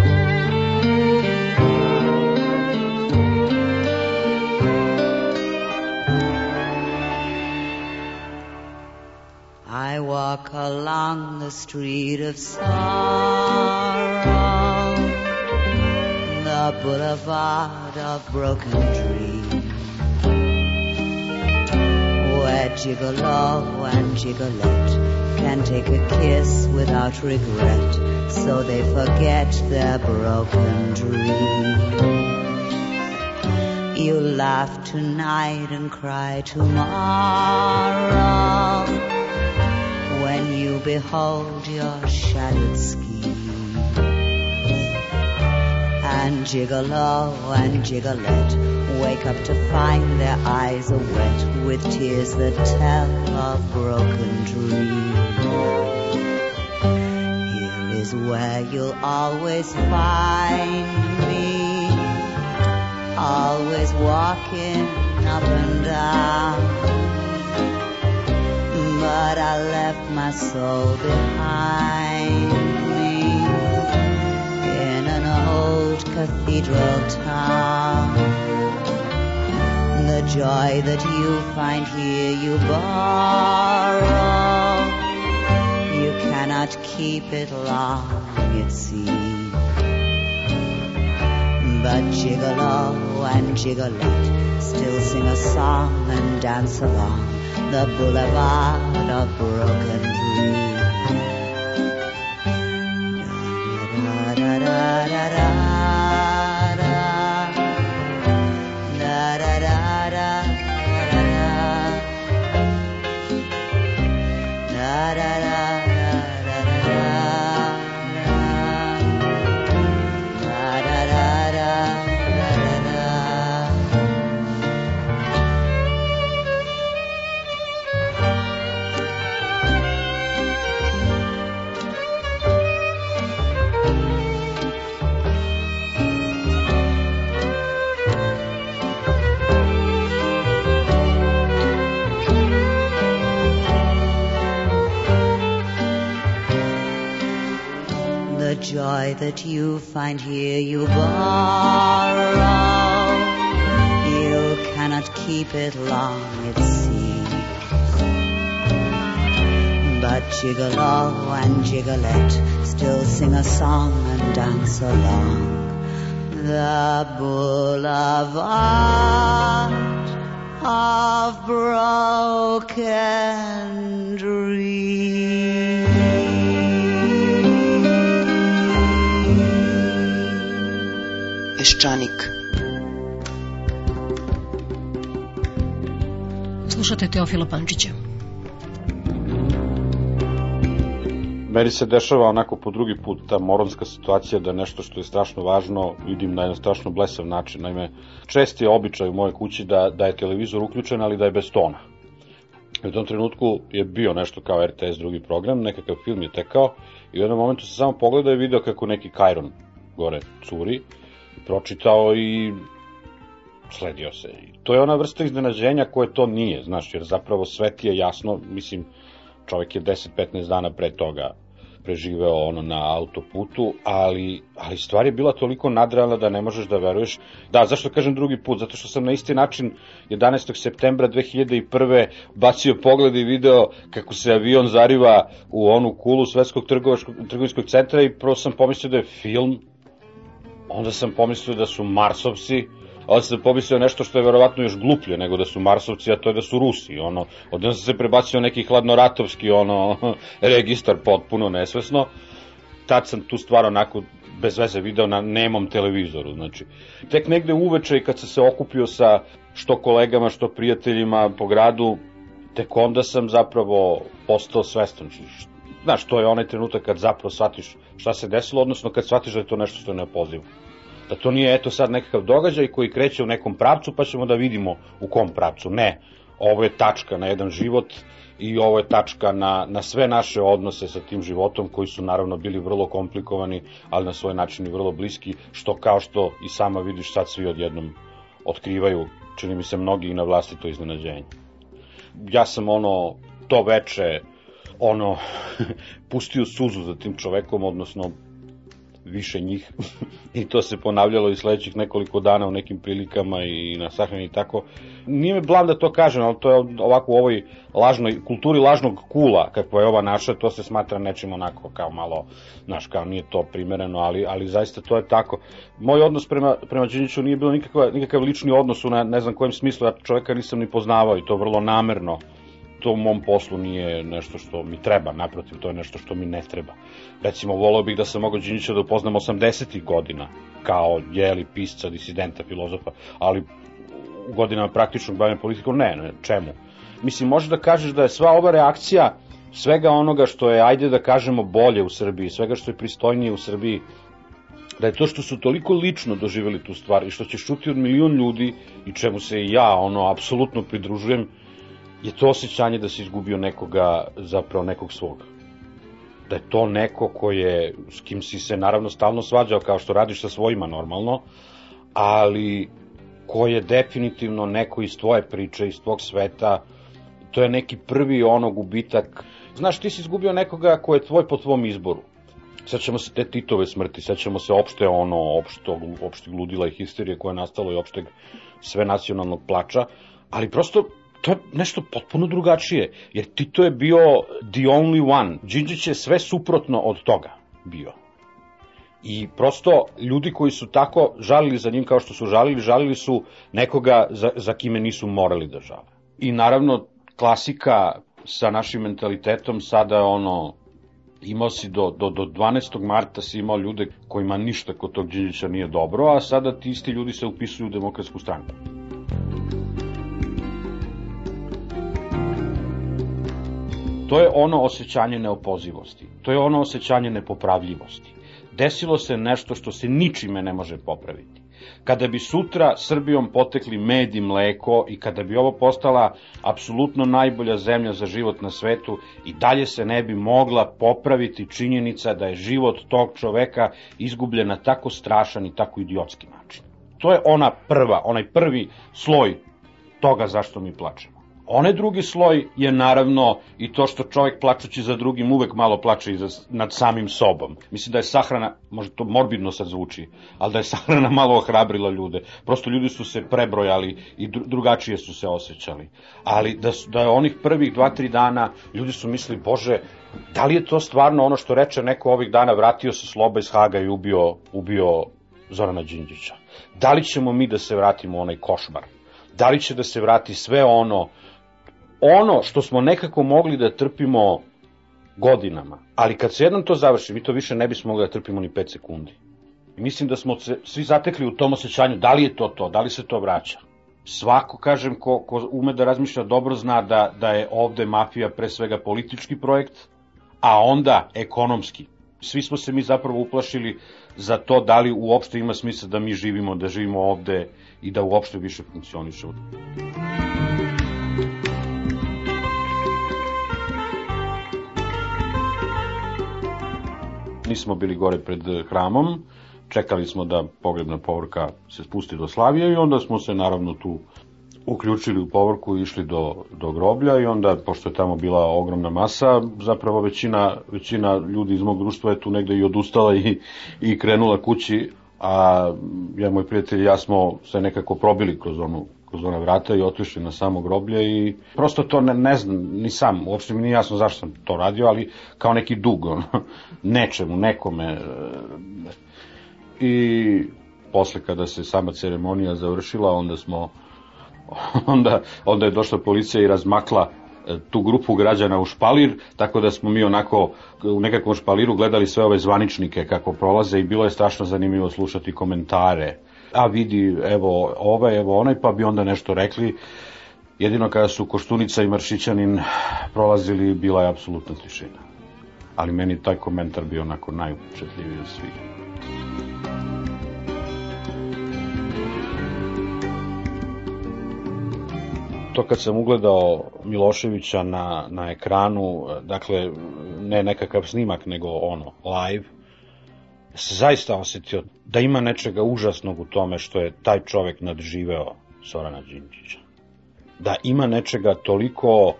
Speaker 10: Walk along the street of sorrow, the boulevard of broken dreams, where gigolo and gigolette can take a kiss without regret, so they forget their broken dreams. You laugh tonight and cry tomorrow behold your shattered scheme. And gigolo oh, and gigolette wake up to find their eyes are wet with tears that tell of broken dreams. Here is where you'll always find me, always walking up and down but I left my soul behind me in an old cathedral town. The joy that you find here you borrow. You cannot keep it long, it seems. But gigolo and gigolette still sing a song and dance along the boulevard of broken dreams. Da, da, da. Joy that you find here you borrow. You cannot keep it long, it seems. But Gigolo and Gigolette still sing a song and dance along the boulevard of broken
Speaker 11: Peščanik.
Speaker 6: Slušate Teofila Pančića.
Speaker 12: Meni se dešava onako po drugi put ta moronska situacija da nešto što je strašno važno vidim na jedan strašno blesav način. Naime, čest je običaj u mojoj kući da, da je televizor uključen, ali da je bez tona. U tom trenutku je bio nešto kao RTS drugi program, nekakav film je tekao i u jednom momentu sam samo pogledao i video kako neki Kajron gore curi, pročitao i sledio se. To je ona vrsta iznenađenja koje to nije, znaš, jer zapravo sve ti je jasno, mislim, čovjek je 10-15 dana pre toga preživeo ono na autoputu, ali, ali stvar je bila toliko nadrealna da ne možeš da veruješ. Da, zašto kažem drugi put? Zato što sam na isti način 11. septembra 2001. bacio pogled i video kako se avion zariva u onu kulu Svetskog trgovinskog centra i prvo sam pomislio da je film, onda sam pomislio da su Marsovci, ali sam pomislio nešto što je verovatno još gluplje nego da su Marsovci, a to je da su Rusi. Ono, odjedno sam se prebacio neki hladnoratovski ono, <laughs> registar potpuno nesvesno. Tad sam tu stvar onako bez veze video na nemom televizoru. Znači, tek negde uveče kad sam se okupio sa što kolegama, što prijateljima po gradu, tek onda sam zapravo postao svestan. Znaš, to je onaj trenutak kad zapravo shvatiš šta se desilo, odnosno kad shvatiš da je to nešto što je neopozivo. Da to nije eto sad nekakav događaj koji kreće u nekom pravcu pa ćemo da vidimo u kom pravcu. Ne, ovo je tačka na jedan život i ovo je tačka na, na sve naše odnose sa tim životom koji su naravno bili vrlo komplikovani, ali na svoj način i vrlo bliski, što kao što i sama vidiš sad svi odjednom otkrivaju, čini mi se mnogi i na vlasti to iznenađenje. Ja sam ono, to veče, ono, <laughs> pustio suzu za tim čovekom, odnosno više njih <laughs> i to se ponavljalo i sledećih nekoliko dana u nekim prilikama i na sahrani i tako. Nije me blam da to kažem, ali to je ovako u ovoj lažnoj, kulturi lažnog kula, kakva je ova naša, to se smatra nečim onako kao malo, znaš, kao nije to primereno, ali, ali zaista to je tako. Moj odnos prema, prema Đinjiću nije bilo nikakva, nikakav lični odnos u ne, ne znam kojem smislu, ja čoveka nisam ni poznavao i to vrlo namerno to u mom poslu nije nešto što mi treba, naprotiv, to je nešto što mi ne treba. Recimo, volao bih da sam mogao Đinjića da upoznam 80. godina, kao jeli pisca, disidenta, filozofa, ali u godinama praktičnog bavljanja politikom, ne, ne, čemu? Mislim, možeš da kažeš da je sva ova reakcija svega onoga što je, ajde da kažemo, bolje u Srbiji, svega što je pristojnije u Srbiji, da je to što su toliko lično doživjeli tu stvar i što će šuti od milion ljudi i čemu se i ja ono apsolutno pridružujem, je to osjećanje da si izgubio nekoga, zapravo nekog svog. Da je to neko ko je, s kim si se naravno stalno svađao kao što radiš sa svojima normalno, ali ko je definitivno neko iz tvoje priče, iz tvog sveta, to je neki prvi ono gubitak. Znaš, ti si izgubio nekoga ko je tvoj po tvom izboru. Sećamo se te Titove smrti, sećamo se opšte ono, opšto, opšte gludila i histerije koje je nastalo i opšteg sve nacionalnog plača, ali prosto to je nešto potpuno drugačije, jer Tito je bio the only one. Đinđić je sve suprotno od toga bio. I prosto ljudi koji su tako žalili za njim kao što su žalili, žalili su nekoga za, za kime nisu morali da žale. I naravno klasika sa našim mentalitetom sada ono imao si do, do, do 12. marta si imao ljude kojima ništa kod tog Đinđića nije dobro, a sada ti isti ljudi se upisuju u demokratsku stranku. To je ono osjećanje neopozivosti. To je ono osjećanje nepopravljivosti. Desilo se nešto što se ničime ne može popraviti. Kada bi sutra Srbijom potekli med i mleko i kada bi ovo postala apsolutno najbolja zemlja za život na svetu i dalje se ne bi mogla popraviti činjenica da je život tog čoveka izgubljen na tako strašan i tako idiotski način. To je ona prva, onaj prvi sloj toga zašto mi plačemo. Onaj drugi sloj je naravno i to što čovjek plačući za drugim uvek malo plače i za, nad samim sobom. Mislim da je sahrana, možda to morbidno sad zvuči, ali da je sahrana <laughs> malo ohrabrila ljude. Prosto ljudi su se prebrojali i drugačije su se osjećali. Ali da, su, da je onih prvih dva, tri dana ljudi su mislili, bože, da li je to stvarno ono što reče neko ovih dana, vratio se Sloba iz Haga i ubio, ubio Zorana Đinđića? Da li ćemo mi da se vratimo u onaj košmar? Da li će da se vrati sve ono ono što smo nekako mogli da trpimo godinama, ali kad se jednom to završi, mi to više ne bismo mogli da trpimo ni 5 sekundi. I mislim da smo se svi zatekli u tom osjećanju, da li je to to, da li se to vraća. Svako, kažem, ko, ko ume da razmišlja dobro zna da, da je ovde mafija pre svega politički projekt, a onda ekonomski. Svi smo se mi zapravo uplašili za to da li uopšte ima smisla da mi živimo, da živimo ovde i da uopšte više funkcionišemo. Nismo bili gore pred hramom, čekali smo da pogrebna povorka se spusti do Slavije i onda smo se naravno tu uključili u povorku i išli do, do groblja i onda, pošto je tamo bila ogromna masa, zapravo većina, većina ljudi iz mog društva je tu negde i odustala i, i krenula kući, a ja, moj prijatelj i ja smo se nekako probili kroz onu kroz ona vrata i otišli na samo groblje i prosto to ne, ne znam, ni sam, uopšte mi nije jasno zašto sam to radio, ali kao neki dug, ono, <laughs> nečemu, nekome. E, I posle kada se sama ceremonija završila, onda smo, <laughs> onda, onda je došla policija i razmakla e, tu grupu građana u špalir, tako da smo mi onako u nekakvom špaliru gledali sve ove zvaničnike kako prolaze i bilo je strašno zanimljivo slušati komentare a vidi, evo ovaj, evo onaj, pa bi onda nešto rekli. Jedino kada su Koštunica i Maršićanin prolazili, bila je apsolutna tišina. Ali meni taj komentar bio onako najupečetljiviji od svih. to kad sam ugledao Miloševića na, na ekranu, dakle, ne nekakav snimak, nego ono, live, se zaista osetio da ima nečega užasnog u tome što je taj čovek nadživeo Sorana Đinđića. Da ima nečega toliko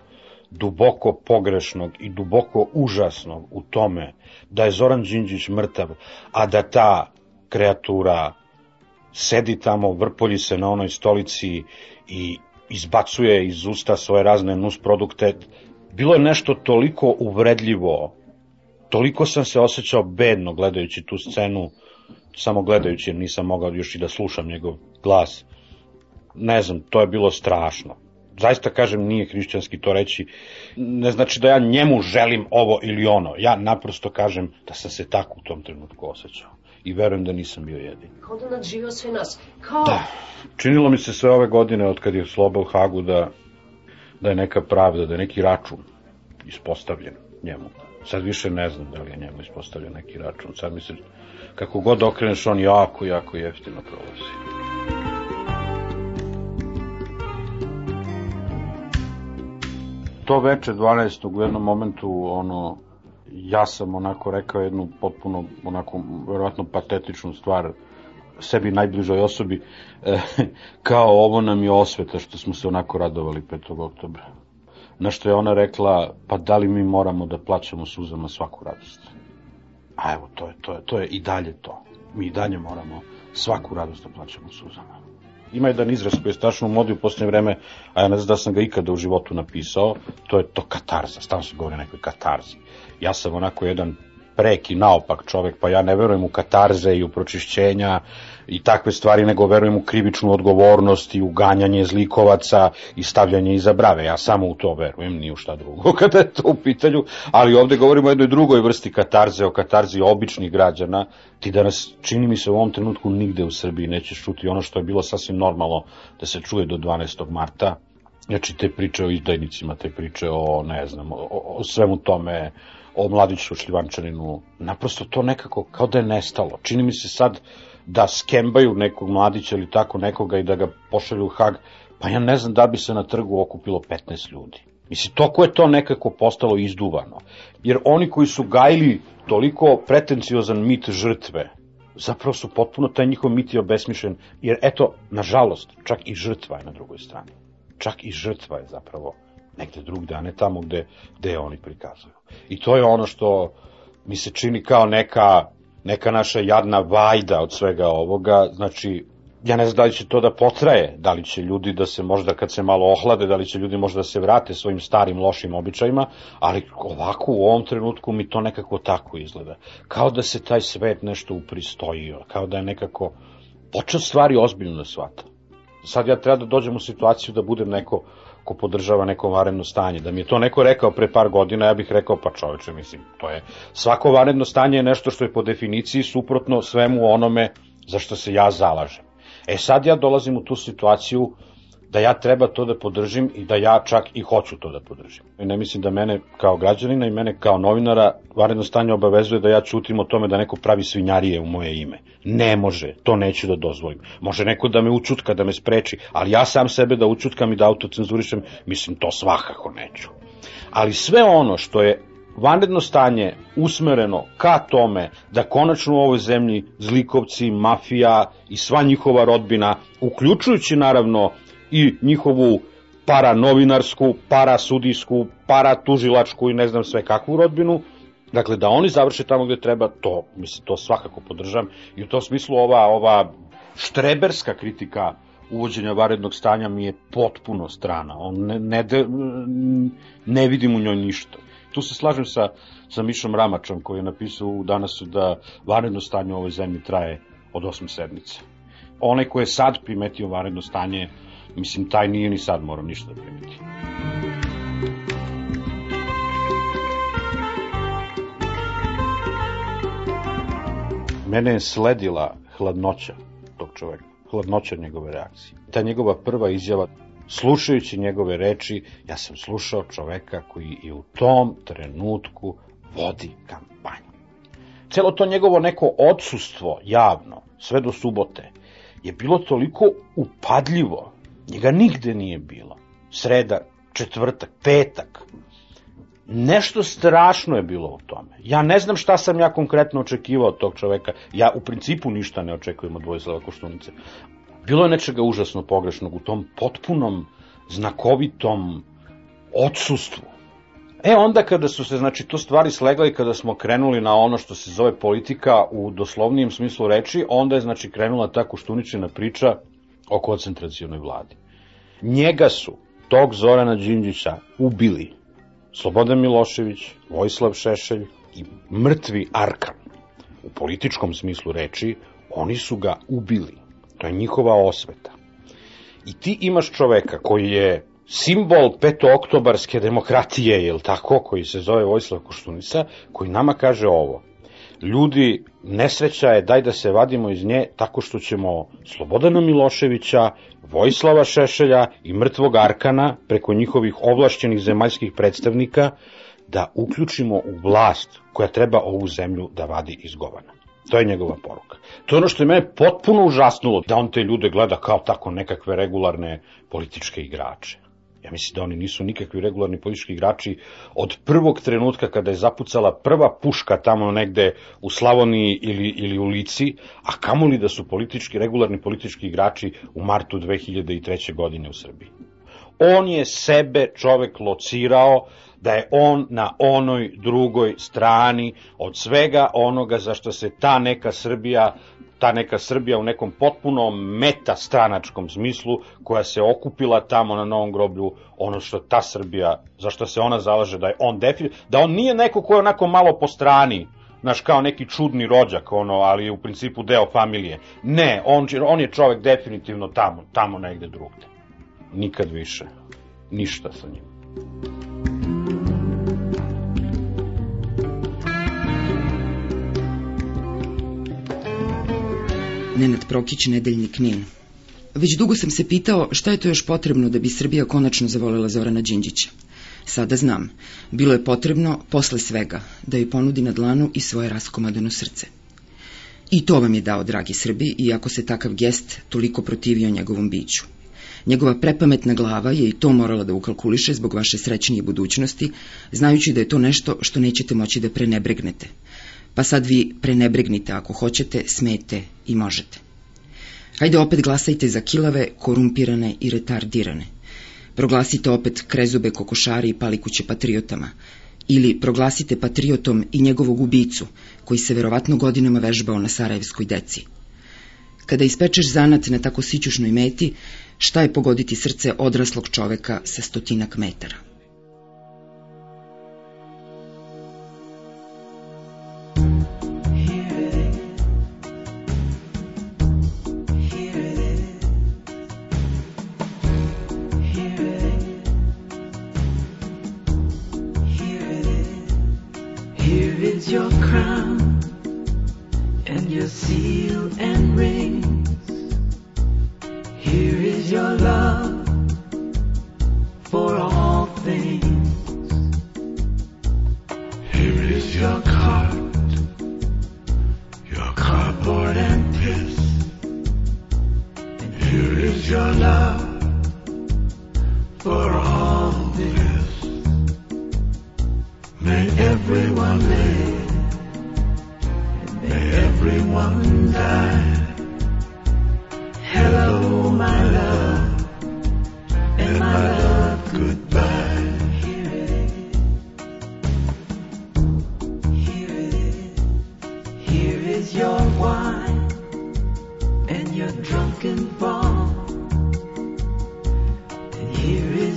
Speaker 12: duboko pogrešnog i duboko užasnog u tome da je Zoran Đinđić mrtav, a da ta kreatura sedi tamo, vrpolji se na onoj stolici i izbacuje iz usta svoje razne nusprodukte. Bilo je nešto toliko uvredljivo toliko sam se osjećao bedno gledajući tu scenu, samo gledajući jer nisam mogao još i da slušam njegov glas. Ne znam, to je bilo strašno. Zaista kažem, nije hrišćanski to reći. Ne znači da ja njemu želim ovo ili ono. Ja naprosto kažem da sam se tako u tom trenutku osjećao. I verujem da nisam bio jedin.
Speaker 6: Kao da nadživio sve nas. Kao...
Speaker 12: Da. Činilo mi se sve ove godine od kad je Sloba u Hagu da, da je neka pravda, da je neki račun ispostavljen njemu. Sad više ne znam da li je njemu ispostavljen neki račun. Sad mi se, kako god okreneš, on jako, jako jeftino prolazi. To veče 12. u jednom momentu, ono, ja sam onako rekao jednu potpuno, onako, verovatno patetičnu stvar sebi najbližoj osobi, <laughs> kao ovo nam je osveta što smo se onako radovali 5. oktobra na što je ona rekla, pa da li mi moramo da plaćamo suzama svaku radost? A evo, to je, to je, to je i dalje to. Mi i dalje moramo svaku radost da plaćamo suzama. Ima jedan izraz koji je strašno u modi u posljednje vreme, a ja ne znam da sam ga ikada u životu napisao, to je to katarza, stavno se govori o nekoj katarzi. Ja sam onako jedan preki, naopak čovek, pa ja ne verujem u katarze i u pročišćenja i takve stvari, nego verujem u krivičnu odgovornost i u ganjanje zlikovaca i stavljanje iza brave. Ja samo u to verujem, ni u šta drugo <laughs> kada je to u pitanju, ali ovde govorimo o jednoj drugoj vrsti katarze, o katarzi običnih građana. Ti danas, čini mi se u ovom trenutku, nigde u Srbiji nećeš čuti ono što je bilo sasvim normalno da se čuje do 12. marta, Znači, te priče o izdajnicima, te priče o, ne znam, o, o svemu tome, o mladiću šljivančaninu, naprosto to nekako kao da je nestalo. Čini mi se sad da skembaju nekog mladića ili tako nekoga i da ga pošalju u Hag, pa ja ne znam da bi se na trgu okupilo 15 ljudi. Mislim, toko je to nekako postalo izduvano. Jer oni koji su gajili toliko pretenciozan mit žrtve, zapravo su potpuno taj njihov mit je obesmišljen, jer eto, nažalost, čak i žrtva je na drugoj strani. čak i žrtva je zapravo negde drugde, a ne tamo gde, gde oni prikazuju. I to je ono što mi se čini kao neka, neka naša jadna vajda od svega ovoga, znači ja ne znam da li će to da potraje, da li će ljudi da se možda kad se malo ohlade, da li će ljudi možda da se vrate svojim starim lošim običajima, ali ovako u ovom trenutku mi to nekako tako izgleda. Kao da se taj svet nešto upristojio, kao da je nekako počeo stvari ozbiljno da shvata. Sad ja treba da dođem u situaciju da budem neko ko podržava neko varedno stanje. Da mi je to neko rekao pre par godina, ja bih rekao, pa čoveče, mislim, to je, svako varedno stanje je nešto što je po definiciji suprotno svemu onome za što se ja zalažem. E sad ja dolazim u tu situaciju da ja treba to da podržim i da ja čak i hoću to da podržim. I ne mislim da mene kao građanina i mene kao novinara varedno stanje obavezuje da ja čutim o tome da neko pravi svinjarije u moje ime. Ne može, to neću da dozvolim. Može neko da me učutka, da me spreči, ali ja sam sebe da učutkam i da autocenzurišem, mislim to svakako neću. Ali sve ono što je vanredno stanje usmereno ka tome da konačno u ovoj zemlji zlikovci, mafija i sva njihova rodbina, uključujući naravno i njihovu paranovinarsku, parasudijsku, paratužilačku i ne znam sve kakvu rodbinu, dakle da oni završe tamo gde treba, to, mislim, to svakako podržam i u tom smislu ova, ova štreberska kritika uvođenja varednog stanja mi je potpuno strana. On ne, ne, ne vidim u njoj ništa. Tu se slažem sa, sa Mišom Ramačom koji je napisao u danasu da varedno stanje u ovoj zemlji traje od osam sedmice. Onaj ko je sad primetio varedno stanje, mislim, taj nije ni sad morao ništa da primeti. Mene je sledila hladnoća tog čoveka, hladnoća njegove reakcije. Ta njegova prva izjava, slušajući njegove reči, ja sam slušao čoveka koji i u tom trenutku vodi kampanju. Celo to njegovo neko odsustvo javno, sve do subote, je bilo toliko upadljivo, njega nigde nije bilo. Sreda, četvrtak, petak, nešto strašno je bilo u tome. Ja ne znam šta sam ja konkretno očekivao od tog čoveka. Ja u principu ništa ne očekujem od Vojislava Koštunice. Bilo je nečega užasno pogrešnog u tom potpunom, znakovitom odsustvu. E onda kada su se, znači, to stvari slegle i kada smo krenuli na ono što se zove politika u doslovnijem smislu reči, onda je, znači, krenula ta Koštuničina priča o koncentracijonoj vladi. Njega su, tog Zorana Đinđića, ubili Slobodan Milošević, Vojislav Šešelj i mrtvi Arkan. U političkom smislu reči, oni su ga ubili. To je njihova osveta. I ti imaš čoveka koji je simbol petooktobarske demokratije, je tako, koji se zove Vojislav Koštunica, koji nama kaže ovo. Ljudi, nesreća je, daj da se vadimo iz nje tako što ćemo Slobodana Miloševića, Vojislava Šešelja i mrtvog Arkana preko njihovih ovlašćenih zemaljskih predstavnika da uključimo u vlast koja treba ovu zemlju da vadi iz govana. To je njegova poruka. To je ono što je mene potpuno užasnulo, da on te ljude gleda kao tako nekakve regularne političke igrače. Ja mislim da oni nisu nikakvi regularni politički igrači od prvog trenutka kada je zapucala prva puška tamo negde u Slavoniji ili, ili u Lici, a kamoli da su politički, regularni politički igrači u martu 2003. godine u Srbiji. On je sebe čovek locirao da je on na onoj drugoj strani od svega onoga za što se ta neka Srbija ta neka Srbija u nekom potpuno metastranačkom smislu koja se okupila tamo na Novom groblju, ono što ta Srbija, za što se ona zalaže da je on definitivno, da on nije neko ko je onako malo po strani, naš kao neki čudni rođak, ono, ali u principu deo familije. Ne, on, on je čovek definitivno tamo, tamo negde drugde. Nikad više. Ništa sa njim.
Speaker 8: Nenad Prokić, Nedeljnik Nin. Već dugo sam se pitao šta je to još potrebno da bi Srbija konačno zavolela Zorana Đinđića. Sada znam, bilo je potrebno, posle svega, da joj ponudi na dlanu i svoje raskomadano srce. I to vam je dao, dragi Srbi, iako se takav gest toliko protivio njegovom biću. Njegova prepametna glava je i to morala da ukalkuliše zbog vaše srećnije budućnosti, znajući da je to nešto što nećete moći da prenebregnete, pa sad vi prenebregnite ako hoćete, smete i možete. Hajde opet glasajte za kilave, korumpirane i retardirane. Proglasite opet krezube kokošari i palikuće patriotama. Ili proglasite patriotom i njegovog ubicu, koji se verovatno godinama vežbao na Sarajevskoj deci. Kada ispečeš zanat na tako sićušnoj meti, šta je pogoditi srce odraslog čoveka sa stotinak metara?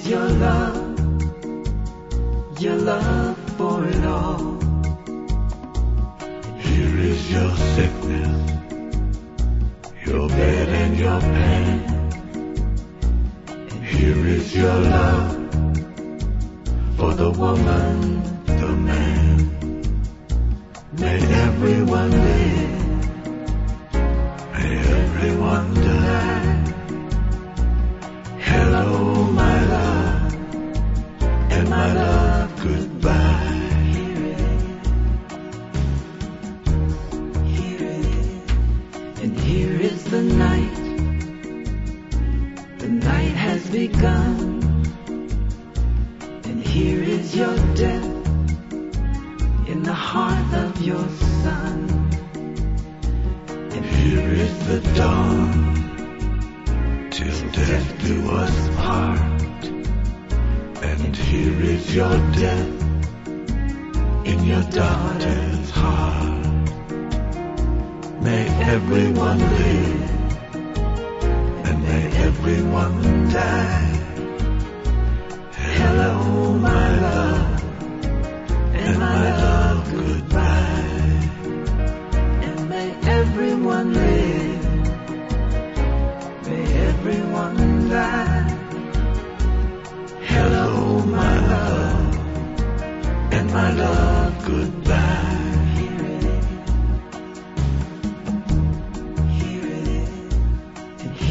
Speaker 13: your love, your love for it all. Here is your sickness, your bed and your pain. Here is your love for the woman, the man. May everyone live, may everyone die.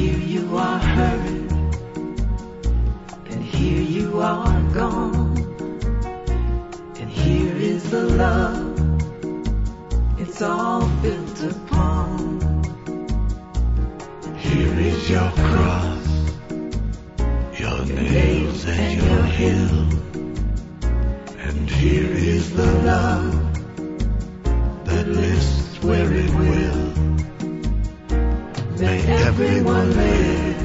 Speaker 13: here you are hurt, and here you are gone, and here is the love, it's all built upon, and here is your cross. everyone live.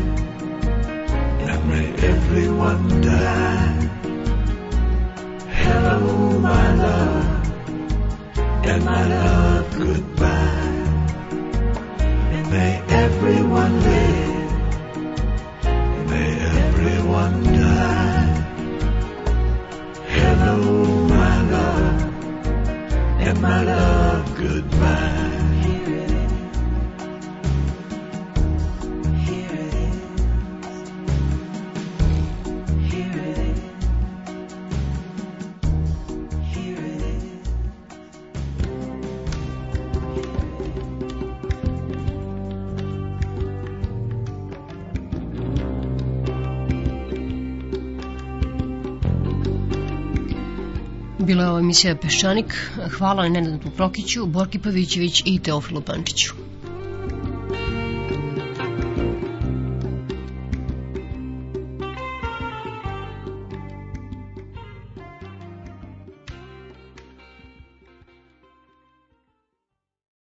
Speaker 13: And may everyone die. Hello, my love. And my love, goodbye.
Speaker 6: bila ova
Speaker 13: emisija Peščanik. Hvala Nenadu Prokiću, Borki Pavićević i Teofilu Pančiću.